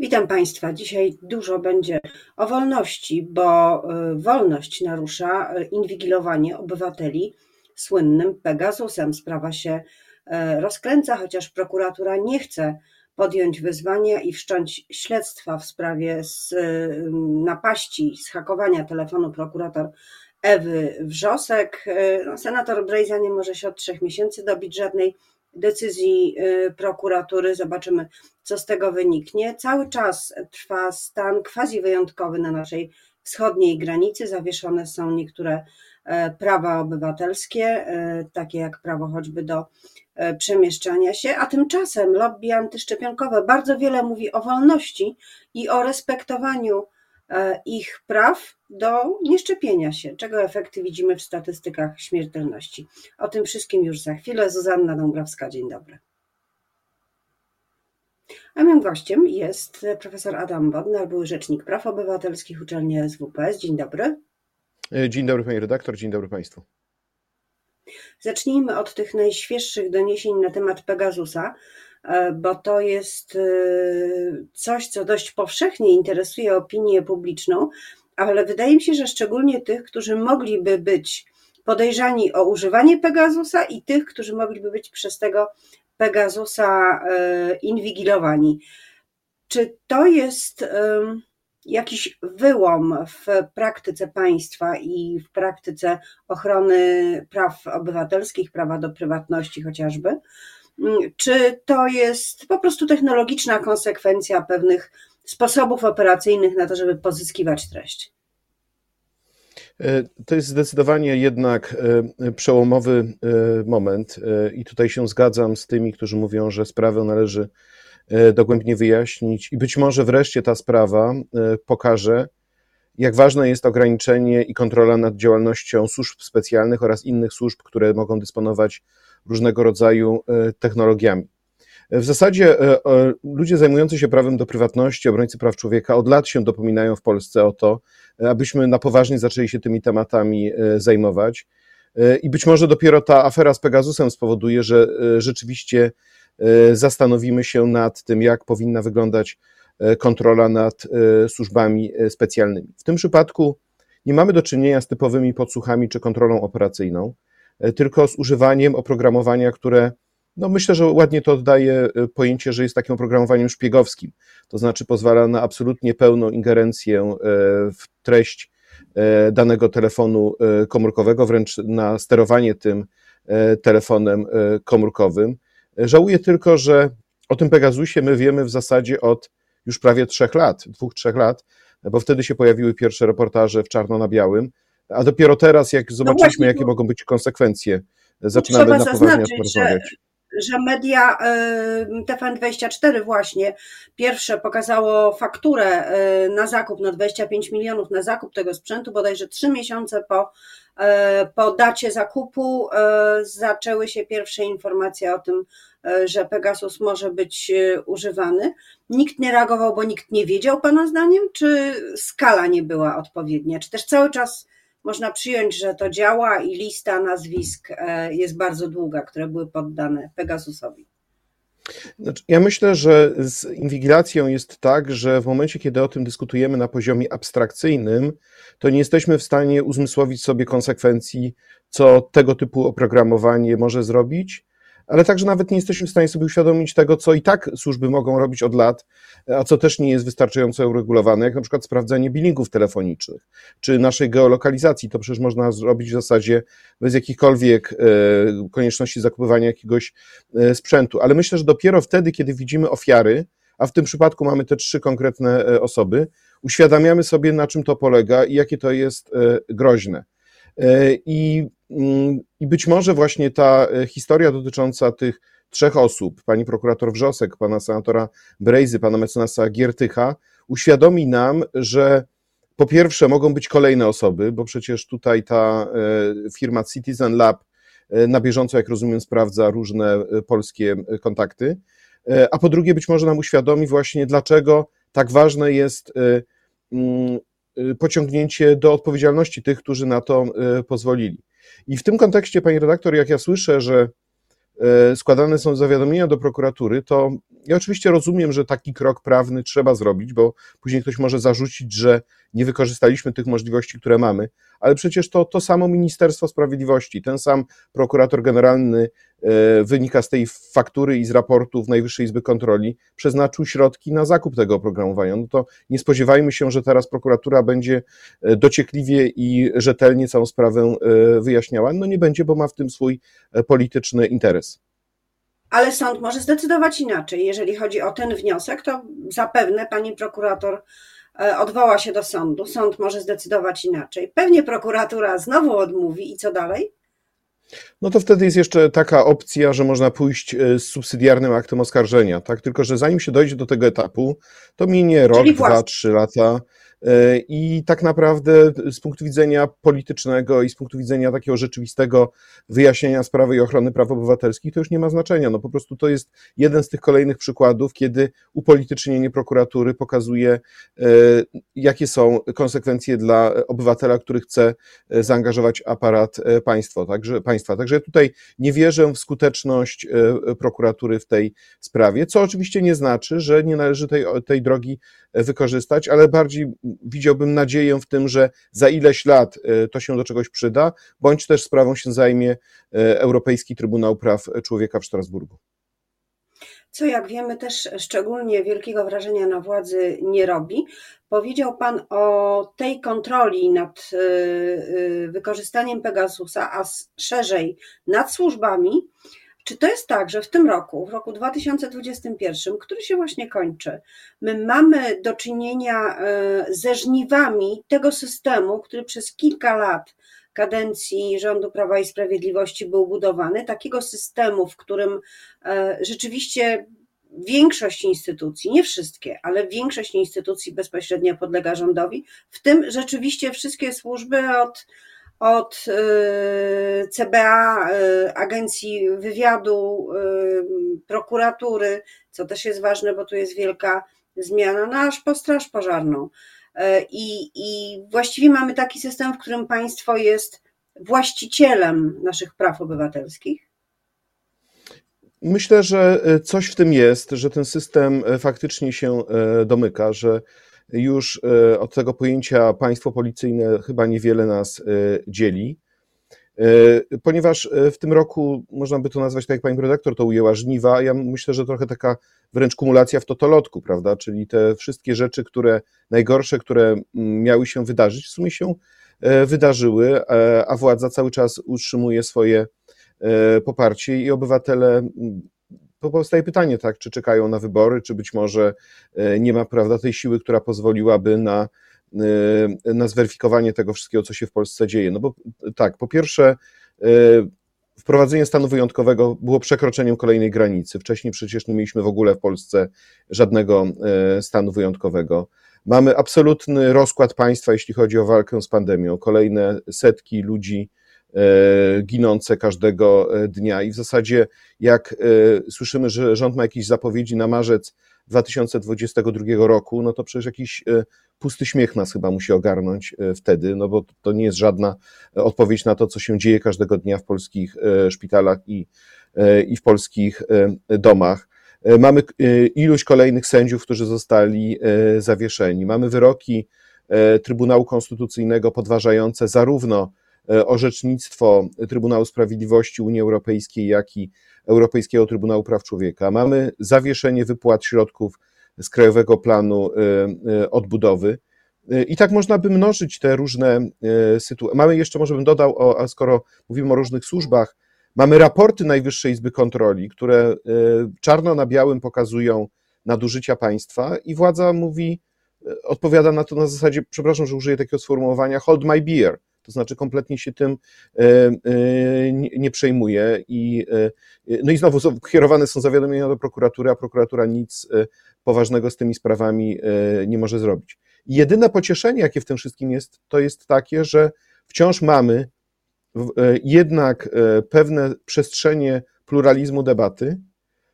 Witam Państwa. Dzisiaj dużo będzie o wolności, bo y, wolność narusza y, inwigilowanie obywateli słynnym Pegasusem. Sprawa się y, rozkręca, chociaż prokuratura nie chce podjąć wyzwania i wszcząć śledztwa w sprawie z napaści, zhakowania telefonu prokurator Ewy Wrzosek. No, senator Brejza nie może się od trzech miesięcy dobić żadnej decyzji y, prokuratury. Zobaczymy, co z tego wyniknie. Cały czas trwa stan quasi wyjątkowy na naszej wschodniej granicy. Zawieszone są niektóre e, prawa obywatelskie, e, takie jak prawo choćby do e, przemieszczania się, a tymczasem lobby antyszczepionkowe bardzo wiele mówi o wolności i o respektowaniu ich praw do nieszczepienia się, czego efekty widzimy w statystykach śmiertelności. O tym wszystkim już za chwilę. Zuzanna Dąbrowska, dzień dobry. A moim gościem jest profesor Adam Bodnar, były rzecznik praw obywatelskich uczelni SWPS. Dzień dobry. E, dzień dobry pani redaktor, dzień dobry państwu. Zacznijmy od tych najświeższych doniesień na temat Pegasusa. E, bo to jest e, coś, co dość powszechnie interesuje opinię publiczną, ale wydaje mi się, że szczególnie tych, którzy mogliby być podejrzani o używanie Pegasusa i tych, którzy mogliby być przez tego Pegasusa e, inwigilowani. Czy to jest jakiś wyłom w praktyce państwa i w praktyce ochrony praw obywatelskich, prawa do prywatności chociażby? Czy to jest po prostu technologiczna konsekwencja pewnych sposobów operacyjnych na to, żeby pozyskiwać treść? E, to jest zdecydowanie jednak e, przełomowy e, moment, i tutaj się zgadzam z tymi, którzy mówią, że sprawę należy dogłębnie wyjaśnić, i być może wreszcie ta sprawa pokaże, jak ważne jest ograniczenie i kontrola nad działalnością służb specjalnych oraz innych służb, które mogą dysponować różnego rodzaju e, technologiami. W zasadzie e, e, ludzie zajmujący się prawem do prywatności, obrońcy praw człowieka od lat się dopominają w Polsce o to, abyśmy na poważnie zaczęli się tymi tematami zajmować. I być może dopiero ta afera z Pegasusem spowoduje, że rzeczywiście zastanowimy się nad tym, jak powinna wyglądać kontrola nad służbami specjalnymi. W tym przypadku nie mamy do czynienia z typowymi podsłuchami czy kontrolą operacyjną. E, tylko z używaniem oprogramowania, które no myślę, że ładnie to oddaje e, pojęcie, że jest takim oprogramowaniem szpiegowskim. To znaczy pozwala na absolutnie pełną ingerencję e, w treść danego telefonu komórkowego, wręcz na sterowanie tym telefonem komórkowym. Żałuję tylko, że o tym Pegasusie my wiemy w zasadzie od już prawie trzech lat, dwóch, trzech lat, bo wtedy się pojawiły pierwsze reportaże w czarno na białym a dopiero teraz, jak no zobaczyliśmy, no jakie mogą być konsekwencje, zaczynamy na poważnie rozmawiać. Że, że media y, TVN24 właśnie pierwsze pokazało fakturę y, na zakup, na 25 milionów na zakup tego sprzętu, bodajże trzy miesiące po, y, po dacie zakupu zaczęły się pierwsze informacje o tym, że Pegasus może być używany. Nikt nie reagował, bo nikt nie wiedział, Pana zdaniem, czy skala nie była odpowiednia, czy też cały czas można przyjąć, że to działa i lista nazwisk e, jest bardzo długa, które były poddane Pegasusowi. Znaczy, ja myślę, że z inwigilacją jest tak, że w momencie, kiedy o tym dyskutujemy na poziomie abstrakcyjnym, to nie jesteśmy w stanie uzmysłowić sobie konsekwencji, co tego typu oprogramowanie może zrobić ale także nawet nie jesteśmy w stanie sobie uświadomić tego, co i tak służby mogą robić od lat, a co też nie jest wystarczająco uregulowane, jak na przykład sprawdzanie billingów telefonicznych, czy naszej geolokalizacji. To przecież można zrobić w zasadzie bez jakichkolwiek e, konieczności zakupywania jakiegoś e, sprzętu. Ale myślę, że dopiero wtedy, kiedy widzimy ofiary, a w tym przypadku mamy te trzy konkretne e, osoby, uświadamiamy sobie, na czym to polega i jakie to jest groźne. I Mm, I być może właśnie ta e, historia dotycząca tych trzech osób, pani prokurator Wrzosek, pana senatora Brejzy, pana mecenasa Giertycha, uświadomi nam, że po pierwsze mogą być kolejne osoby, bo przecież tutaj ta e, firma Citizen Lab e, na bieżąco, jak rozumiem, sprawdza różne polskie kontakty, a po drugie być może nam uświadomi właśnie, dlaczego tak ważne jest mm, pociągnięcie do odpowiedzialności tych, którzy na to pozwolili. I w tym kontekście, pani redaktor, jak ja słyszę, że składane są zawiadomienia do prokuratury, to ja oczywiście rozumiem, że taki krok prawny trzeba zrobić, bo później ktoś może zarzucić, że nie wykorzystaliśmy tych możliwości, które mamy, ale przecież to, to samo Ministerstwo Sprawiedliwości, ten sam prokurator generalny e, wynika z tej faktury i z raportów Najwyższej Izby Kontroli, przeznaczył środki na zakup tego oprogramowania. No to nie spodziewajmy się, że teraz prokuratura będzie e, dociekliwie i rzetelnie całą sprawę e, wyjaśniała. No nie będzie, bo ma w tym swój polityczny interes. Ale sąd może zdecydować inaczej. Jeżeli chodzi o ten wniosek, to zapewne pani prokurator odwoła się do sądu. Sąd może zdecydować inaczej. Pewnie prokuratura znowu odmówi i co dalej? No to wtedy jest jeszcze taka opcja, że można pójść e, z subsydiarnym aktem oskarżenia, tak? Tylko, że zanim się dojdzie do tego etapu, to minie rok, dwa, trzy lata. E, I tak naprawdę z punktu widzenia politycznego i z punktu widzenia takiego rzeczywistego wyjaśnienia sprawy i ochrony praw obywatelskich, to już nie ma znaczenia. No po prostu to jest jeden z tych kolejnych przykładów, kiedy upolitycznienie prokuratury pokazuje, e, jakie są konsekwencje dla obywatela, który chce e, zaangażować aparat państwa. Także, państwa. Także ja tutaj nie wierzę w skuteczność prokuratury w tej sprawie, co oczywiście nie znaczy, że nie należy tej, tej drogi wykorzystać, ale bardziej widziałbym nadzieję w tym, że za ileś lat e, to się do czegoś przyda, bądź też sprawą się zajmie e, Europejski Trybunał Praw Człowieka w Strasburgu. Co, jak wiemy, też szczególnie wielkiego wrażenia na władzy nie robi. Powiedział Pan o tej kontroli nad e, wykorzystaniem Pegasusa, a szerzej nad służbami. Czy to jest tak, że w tym roku, w roku 2021, który się właśnie kończy, my mamy do czynienia e, ze żniwami tego systemu, który przez kilka lat kadencji rządu Prawa i Sprawiedliwości był budowany, takiego systemu, w którym e, rzeczywiście większość instytucji, nie wszystkie, ale większość instytucji bezpośrednio podlega rządowi, w tym rzeczywiście wszystkie służby od od y, CBA, y, Agencji Wywiadu, y, prokuratury, co też jest ważne, bo tu jest wielka zmiana, no aż po Straż Pożarną. I, I właściwie mamy taki system, w którym państwo jest właścicielem naszych praw obywatelskich. Myślę, że coś w tym jest, że ten system faktycznie się domyka, że już e, od tego pojęcia państwo policyjne chyba niewiele nas e, dzieli, e, ponieważ w tym roku można by to nazwać, tak jak pani redaktor to ujęła, żniwa. Ja myślę, że trochę taka wręcz kumulacja w totolotku, prawda? Czyli te wszystkie rzeczy, które najgorsze, które miały się wydarzyć, w sumie się wydarzyły, a władza cały czas utrzymuje swoje poparcie i obywatele powstaje pytanie, tak, czy czekają na wybory, czy być może e, nie ma prawda, tej siły, która pozwoliłaby na, e, na zweryfikowanie tego wszystkiego, co się w Polsce dzieje. No bo tak, po pierwsze, e, wprowadzenie stanu wyjątkowego było przekroczeniem kolejnej granicy. Wcześniej przecież nie mieliśmy w ogóle w Polsce żadnego stanu wyjątkowego. Mamy absolutny rozkład państwa, jeśli chodzi o walkę z pandemią. Kolejne setki ludzi ginące każdego e, dnia. I w zasadzie, jak e, słyszymy, że rząd ma jakieś zapowiedzi na marzec 2022 roku, no to przecież jakiś pusty śmiech nas chyba musi ogarnąć wtedy, no bo to nie jest żadna odpowiedź na to, co się dzieje każdego dnia w polskich szpitalach i, i w polskich domach. Mamy iluś kolejnych sędziów, którzy zostali zawieszeni. Mamy wyroki Trybunału Konstytucyjnego podważające zarówno E, orzecznictwo Trybunału Sprawiedliwości Unii Europejskiej, jak i Europejskiego Trybunału Praw Człowieka. Mamy zawieszenie wypłat środków z Krajowego Planu e, e, Odbudowy. I tak można by mnożyć te różne sytuacje. Mamy jeszcze, może bym dodał, o, a skoro mówimy o różnych służbach, mamy raporty Najwyższej Izby Kontroli, które czarno na białym pokazują nadużycia państwa i władza mówi, odpowiada na to na zasadzie, przepraszam, że użyję takiego sformułowania, hold my beer, to znaczy kompletnie się tym e, e, nie przejmuje i e, no i znowu kierowane są zawiadomienia do prokuratury, a prokuratura nic poważnego z tymi sprawami nie może zrobić. Jedyne pocieszenie, jakie w tym wszystkim jest, to jest takie, że wciąż mamy jednak pewne przestrzenie pluralizmu debaty,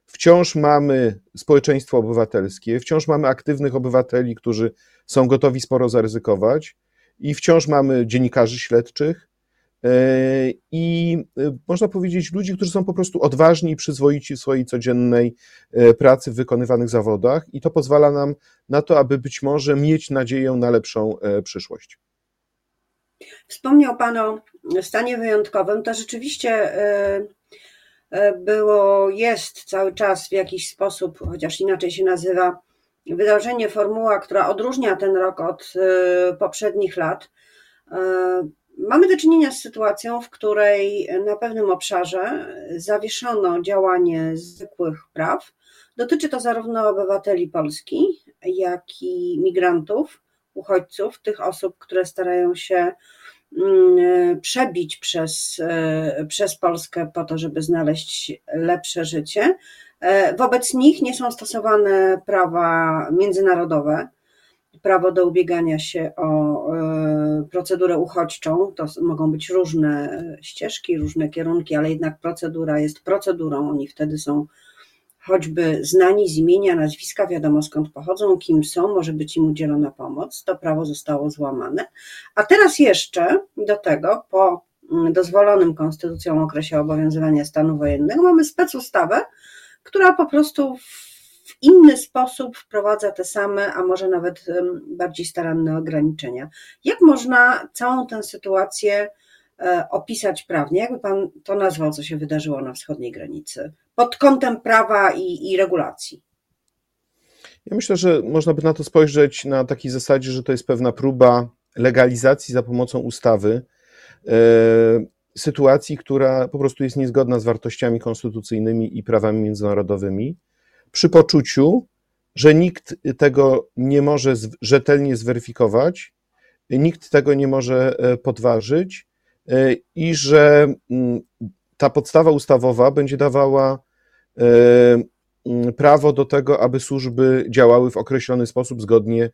wciąż mamy społeczeństwo obywatelskie, wciąż mamy aktywnych obywateli, którzy są gotowi sporo zaryzykować, i wciąż mamy dziennikarzy śledczych, i można powiedzieć ludzi, którzy są po prostu odważni i przyzwoici w swojej codziennej pracy w wykonywanych zawodach i to pozwala nam na to, aby być może mieć nadzieję na lepszą przyszłość. Wspomniał Pan o stanie wyjątkowym. To rzeczywiście było, jest cały czas w jakiś sposób, chociaż inaczej się nazywa, wydarzenie, formuła, która odróżnia ten rok od y, poprzednich lat. Y, mamy do czynienia z sytuacją, w której na pewnym obszarze zawieszono działanie zwykłych praw. Dotyczy to zarówno obywateli Polski, jak i migrantów, uchodźców, tych osób, które starają się mm, przebić przez, y, przez Polskę po to, żeby znaleźć lepsze życie. E, wobec nich nie są stosowane prawa międzynarodowe, prawo do ubiegania się o e, procedurę uchodźczą. To mogą być różne ścieżki, różne kierunki, ale jednak procedura jest procedurą. Oni wtedy są choćby znani z imienia, nazwiska, wiadomo skąd pochodzą, kim są, może być im udzielona pomoc. To prawo zostało złamane. A teraz jeszcze do tego, po mm, dozwolonym konstytucją okresie obowiązywania stanu wojennego, mamy specustawę, która po prostu w inny sposób wprowadza te same, a może nawet bardziej staranne ograniczenia. Jak można całą tę sytuację e, opisać prawnie? Jakby Pan to nazwał, co się wydarzyło na wschodniej granicy, pod kątem prawa i, i regulacji? Ja myślę, że można by na to spojrzeć na takiej zasadzie, że to jest pewna próba legalizacji za pomocą ustawy e, sytuacji, która po prostu jest niezgodna z wartościami konstytucyjnymi i prawami międzynarodowymi, przy poczuciu, że nikt tego nie może rzetelnie zweryfikować, nikt tego nie może e, podważyć e, i że mm, ta podstawa ustawowa będzie dawała e, mm, prawo do tego, aby służby działały w określony sposób zgodnie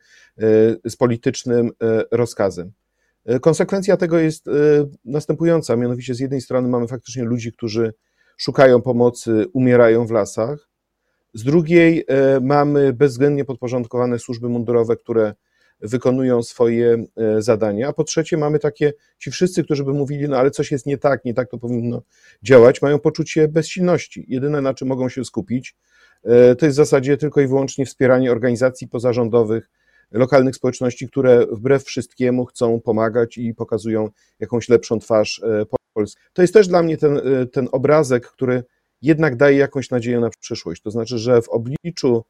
z politycznym rozkazem. E, konsekwencja tego jest e, następująca, mianowicie z jednej strony mamy faktycznie ludzi, którzy szukają pomocy, umierają w lasach, z drugiej e, mamy bezwzględnie podporządkowane służby mundurowe, które wykonują swoje zadania, a po trzecie mamy takie, ci wszyscy, którzy by mówili, no ale coś jest nie tak, nie tak to powinno działać, mają poczucie bezsilności. Jedyne, na czym mogą się skupić, to jest w zasadzie tylko i wyłącznie wspieranie organizacji pozarządowych, lokalnych społeczności, które wbrew wszystkiemu chcą pomagać i pokazują jakąś lepszą twarz e, Polski. To jest też dla mnie ten, e, ten obrazek, który jednak daje jakąś nadzieję na przyszłość. To znaczy, że w obliczu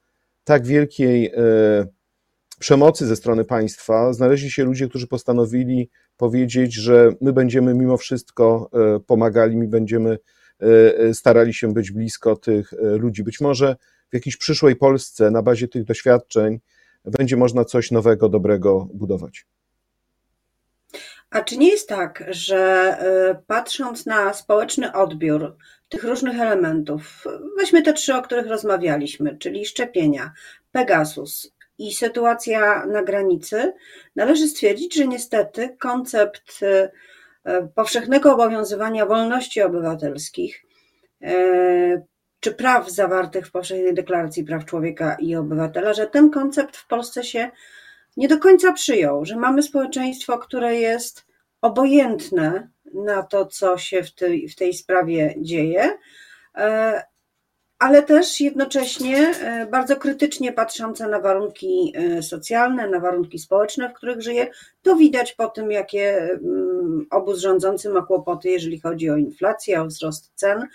tak wielkiej e, przemocy ze strony państwa znaleźli się ludzie, którzy postanowili powiedzieć, że my będziemy mimo wszystko pomagali, my będziemy starali się być blisko tych ludzi. Być może w jakiejś przyszłej Polsce na bazie tych doświadczeń będzie można coś nowego, dobrego budować. A czy nie jest tak, że y, patrząc na społeczny odbiór tych różnych elementów, weźmy te trzy, o których rozmawialiśmy, czyli szczepienia, Pegasus i sytuacja na granicy, należy stwierdzić, że niestety koncept y, y, powszechnego obowiązywania wolności obywatelskich czy praw zawartych w Powszechnej Deklaracji Praw Człowieka i Obywatela, że ten koncept w Polsce się nie do końca przyjął, że mamy społeczeństwo, które jest obojętne na to, co się w tej, w tej sprawie dzieje, e, ale też jednocześnie e, bardzo krytycznie patrzące na warunki e, socjalne, na warunki społeczne, w których żyje. To widać po tym, jakie mm, obóz rządzący ma kłopoty, jeżeli chodzi o inflację, o wzrost cen.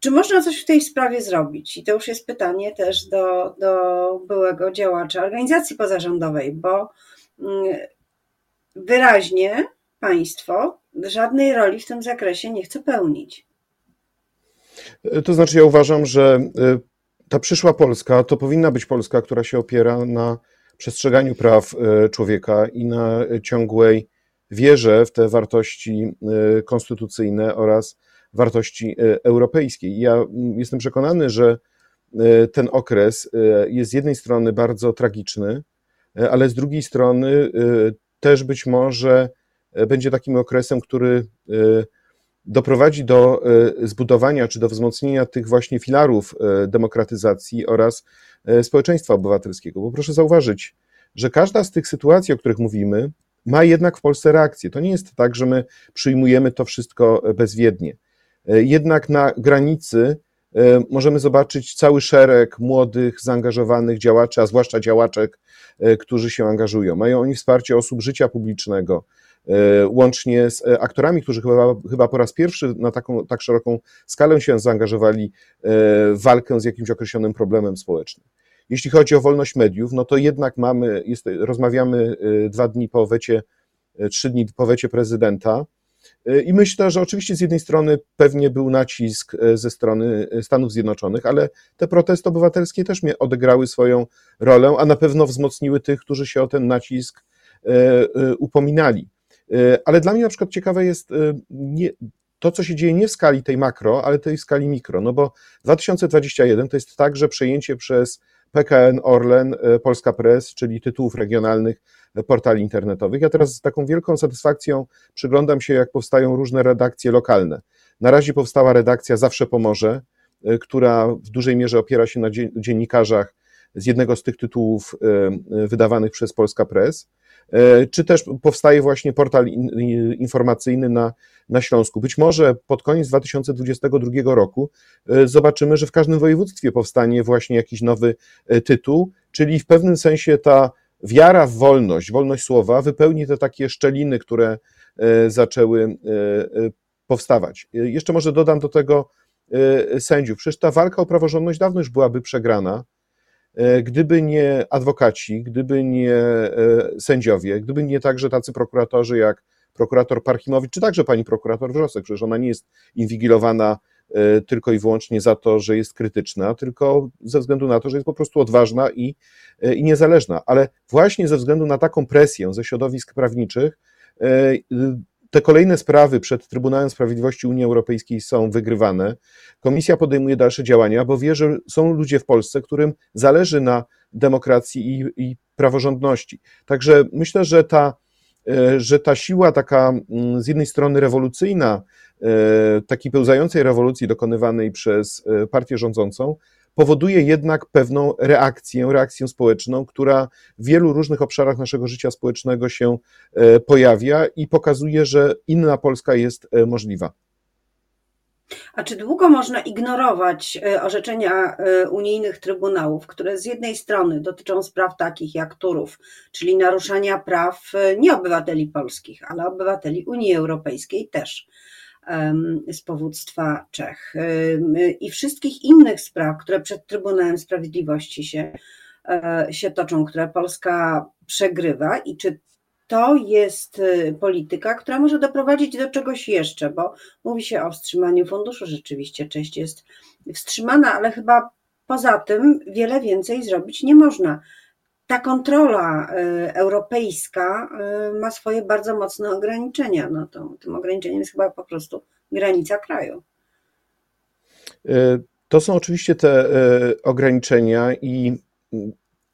Czy można coś w tej sprawie zrobić? I to już jest pytanie też do, do byłego działacza organizacji pozarządowej, bo mm, wyraźnie państwo żadnej roli w tym zakresie nie chce pełnić. To znaczy, ja uważam, że y, ta przyszła Polska to powinna być Polska, która się opiera na przestrzeganiu praw y, człowieka i na ciągłej wierze w te wartości y, konstytucyjne oraz wartości e, europejskiej. Ja mm, jestem przekonany, że e, ten okres e, jest z jednej strony bardzo tragiczny, ale z drugiej strony też być może będzie takim okresem, który doprowadzi do zbudowania czy do wzmocnienia tych właśnie filarów demokratyzacji oraz społeczeństwa obywatelskiego. Bo proszę zauważyć, że każda z tych sytuacji, o których mówimy, ma jednak w Polsce reakcję. To nie jest tak, że my przyjmujemy to wszystko bezwiednie. Jednak na granicy możemy zobaczyć cały szereg młodych, zaangażowanych działaczy, a zwłaszcza działaczek, którzy się angażują. Mają oni wsparcie osób życia publicznego, E, łącznie z e, aktorami, którzy chyba, chyba po raz pierwszy na taką tak szeroką skalę się zaangażowali e, w walkę z jakimś określonym problemem społecznym. Jeśli chodzi o wolność mediów, no to jednak mamy, jest, rozmawiamy dwa dni po wecie, trzy dni po wecie prezydenta. I myślę, że oczywiście z jednej strony pewnie był nacisk ze strony Stanów Zjednoczonych, ale te protesty obywatelskie też odegrały swoją rolę, a na pewno wzmocniły tych, którzy się o ten nacisk upominali. Ale dla mnie na przykład ciekawe jest nie, to, co się dzieje nie w skali tej makro, ale tej skali mikro. No bo 2021 to jest tak, że przejęcie przez PKN Orlen, e, Polska Press, czyli tytułów regionalnych portali internetowych. Ja teraz z taką wielką satysfakcją przyglądam się, jak powstają różne redakcje lokalne. Na razie powstała redakcja Zawsze Pomoże, która w dużej mierze opiera się na dziennikarzach z jednego z tych tytułów wydawanych przez Polska Press. E, czy też powstaje właśnie portal informacyjny na, na Śląsku. Być może pod koniec 2022 roku e, zobaczymy, że w każdym województwie powstanie właśnie jakiś nowy e, tytuł, czyli w pewnym sensie ta wiara w wolność, wolność słowa wypełni te takie szczeliny, które zaczęły powstawać. Jeszcze może dodam do tego sędziów. Przecież ta walka o praworządność dawno już byłaby przegrana, gdyby nie adwokaci, gdyby nie e, sędziowie, gdyby nie także tacy prokuratorzy jak prokurator Parchimowicz, czy także pani prokurator Wrzosek, przecież ona nie jest inwigilowana e, tylko i wyłącznie za to, że jest krytyczna, tylko ze względu na to, że jest po prostu odważna i, i niezależna. Ale właśnie ze względu na taką presję ze środowisk prawniczych, te kolejne sprawy przed Trybunałem Sprawiedliwości Unii Europejskiej są wygrywane. Komisja podejmuje dalsze działania, bo wie, że są ludzie w Polsce, którym zależy na demokracji i, i praworządności. Także myślę, że ta, e, że ta siła taka z jednej strony rewolucyjna, e, takiej pełzającej rewolucji dokonywanej przez e, partię rządzącą, powoduje jednak pewną reakcję, reakcję społeczną, która w wielu różnych obszarach naszego życia społecznego się e, pojawia i pokazuje, że inna Polska jest e, możliwa. A czy długo można ignorować e, orzeczenia unijnych trybunałów, które z jednej strony dotyczą spraw takich jak Turów, czyli naruszania praw nie obywateli polskich, ale obywateli Unii Europejskiej też, z powództwa Czech. I wszystkich innych spraw, które przed Trybunałem Sprawiedliwości się, e, się toczą, które Polska przegrywa. I czy to jest y, polityka, która może doprowadzić do czegoś jeszcze, bo mówi się o wstrzymaniu funduszu, rzeczywiście część jest wstrzymana, ale chyba poza tym wiele więcej zrobić nie można ta kontrola y, europejska y, ma swoje bardzo mocne ograniczenia. No to, tym ograniczeniem jest chyba po prostu granica kraju. Y, to są oczywiście te ograniczenia i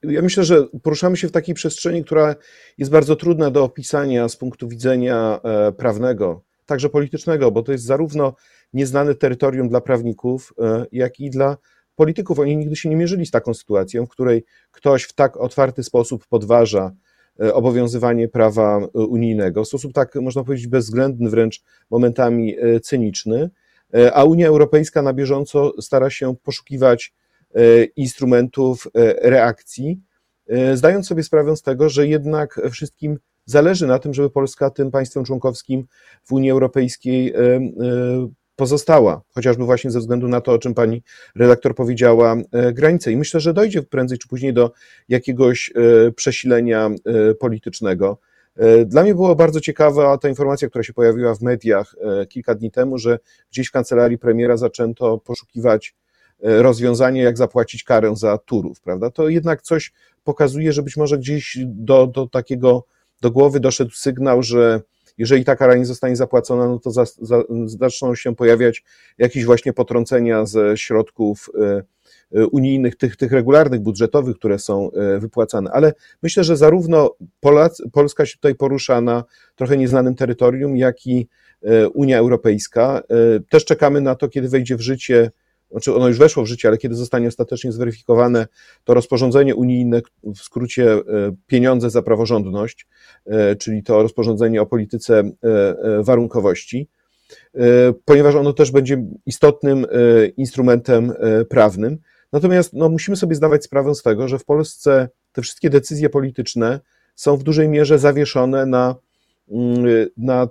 ja myślę, że poruszamy się w takiej przestrzeni, która jest bardzo trudna do opisania z punktu widzenia e, prawnego, także politycznego, bo to jest zarówno nieznane terytorium dla prawników, e, jak i dla polityków. Oni nigdy się nie mierzyli z taką sytuacją, w której ktoś w tak otwarty sposób podważa e, obowiązywanie prawa e, unijnego, w sposób tak, można powiedzieć, bezwzględny, wręcz momentami e, cyniczny, a Unia Europejska na bieżąco stara się poszukiwać instrumentów reakcji, zdając sobie sprawę z tego, że jednak wszystkim zależy na tym, żeby Polska tym państwem członkowskim w Unii Europejskiej pozostała, chociażby właśnie ze względu na to, o czym pani redaktor powiedziała, e, granice. I myślę, że dojdzie prędzej czy później do jakiegoś e, przesilenia e, politycznego. Dla mnie była bardzo ciekawa ta informacja, która się pojawiła w mediach kilka dni temu, że gdzieś w kancelarii premiera zaczęto poszukiwać rozwiązania, jak zapłacić karę za turów, prawda? To jednak coś pokazuje, że być może gdzieś do, do takiego, do głowy doszedł sygnał, że jeżeli ta kara nie zostanie zapłacona, no to za, za, zaczną się pojawiać jakieś właśnie potrącenia ze środków e, e, unijnych, tych, tych regularnych, budżetowych, które są e, wypłacane. Ale myślę, że zarówno Polac, Polska się tutaj porusza na trochę nieznanym terytorium, jak i Unia Europejska. Też czekamy na to, kiedy wejdzie w życie znaczy ono już weszło w życie, ale kiedy zostanie ostatecznie zweryfikowane to rozporządzenie unijne, w skrócie pieniądze za praworządność, czyli to rozporządzenie o polityce warunkowości, ponieważ ono też będzie istotnym instrumentem prawnym. Natomiast no, musimy sobie zdawać sprawę z tego, że w Polsce te wszystkie decyzje polityczne są w dużej mierze zawieszone na, mm, na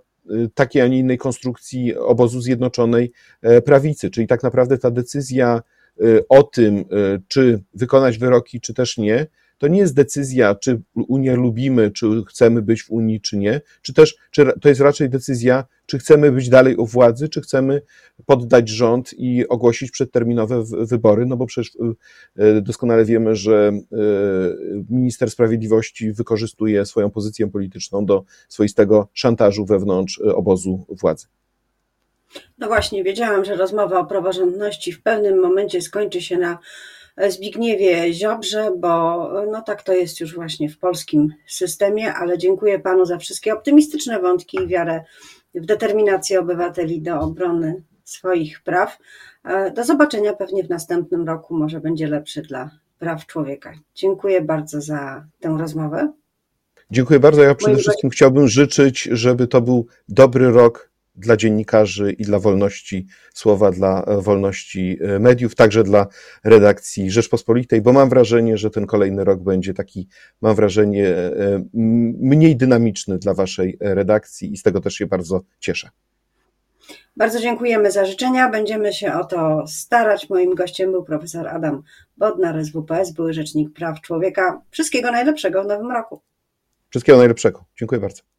takiej, a nie innej konstrukcji obozu Zjednoczonej e, Prawicy. Czyli tak naprawdę ta decyzja y, o tym, y, czy wykonać wyroki, czy też nie, to nie jest decyzja, czy Unię lubimy, czy chcemy być w Unii, czy nie, czy też czy to jest raczej decyzja, czy chcemy być dalej u władzy, czy chcemy poddać rząd i ogłosić przedterminowe wybory, no bo przecież y, y, doskonale wiemy, że y, minister sprawiedliwości wykorzystuje swoją pozycję polityczną do swoistego szantażu wewnątrz obozu władzy. No właśnie, wiedziałam, że rozmowa o praworządności w pewnym momencie skończy się na Zbigniewie Ziobrze, bo no tak to jest już właśnie w polskim systemie, ale dziękuję Panu za wszystkie optymistyczne wątki i wiarę w determinację obywateli do obrony swoich praw. Do zobaczenia pewnie w następnym roku, może będzie lepszy dla praw człowieka. Dziękuję bardzo za tę rozmowę. Dziękuję bardzo. Ja przede wszystkim chciałbym życzyć, żeby to był dobry rok dla dziennikarzy i dla wolności słowa, dla e, wolności e, mediów, także dla redakcji Rzeczpospolitej, bo mam wrażenie, że ten kolejny rok będzie taki, mam wrażenie, e, mniej dynamiczny dla Waszej redakcji i z tego też się bardzo cieszę. Bardzo dziękujemy za życzenia. Będziemy się o to starać. Moim gościem był profesor Adam Bodnar z WPS, były rzecznik praw człowieka. Wszystkiego najlepszego w nowym roku. Wszystkiego najlepszego. Dziękuję bardzo.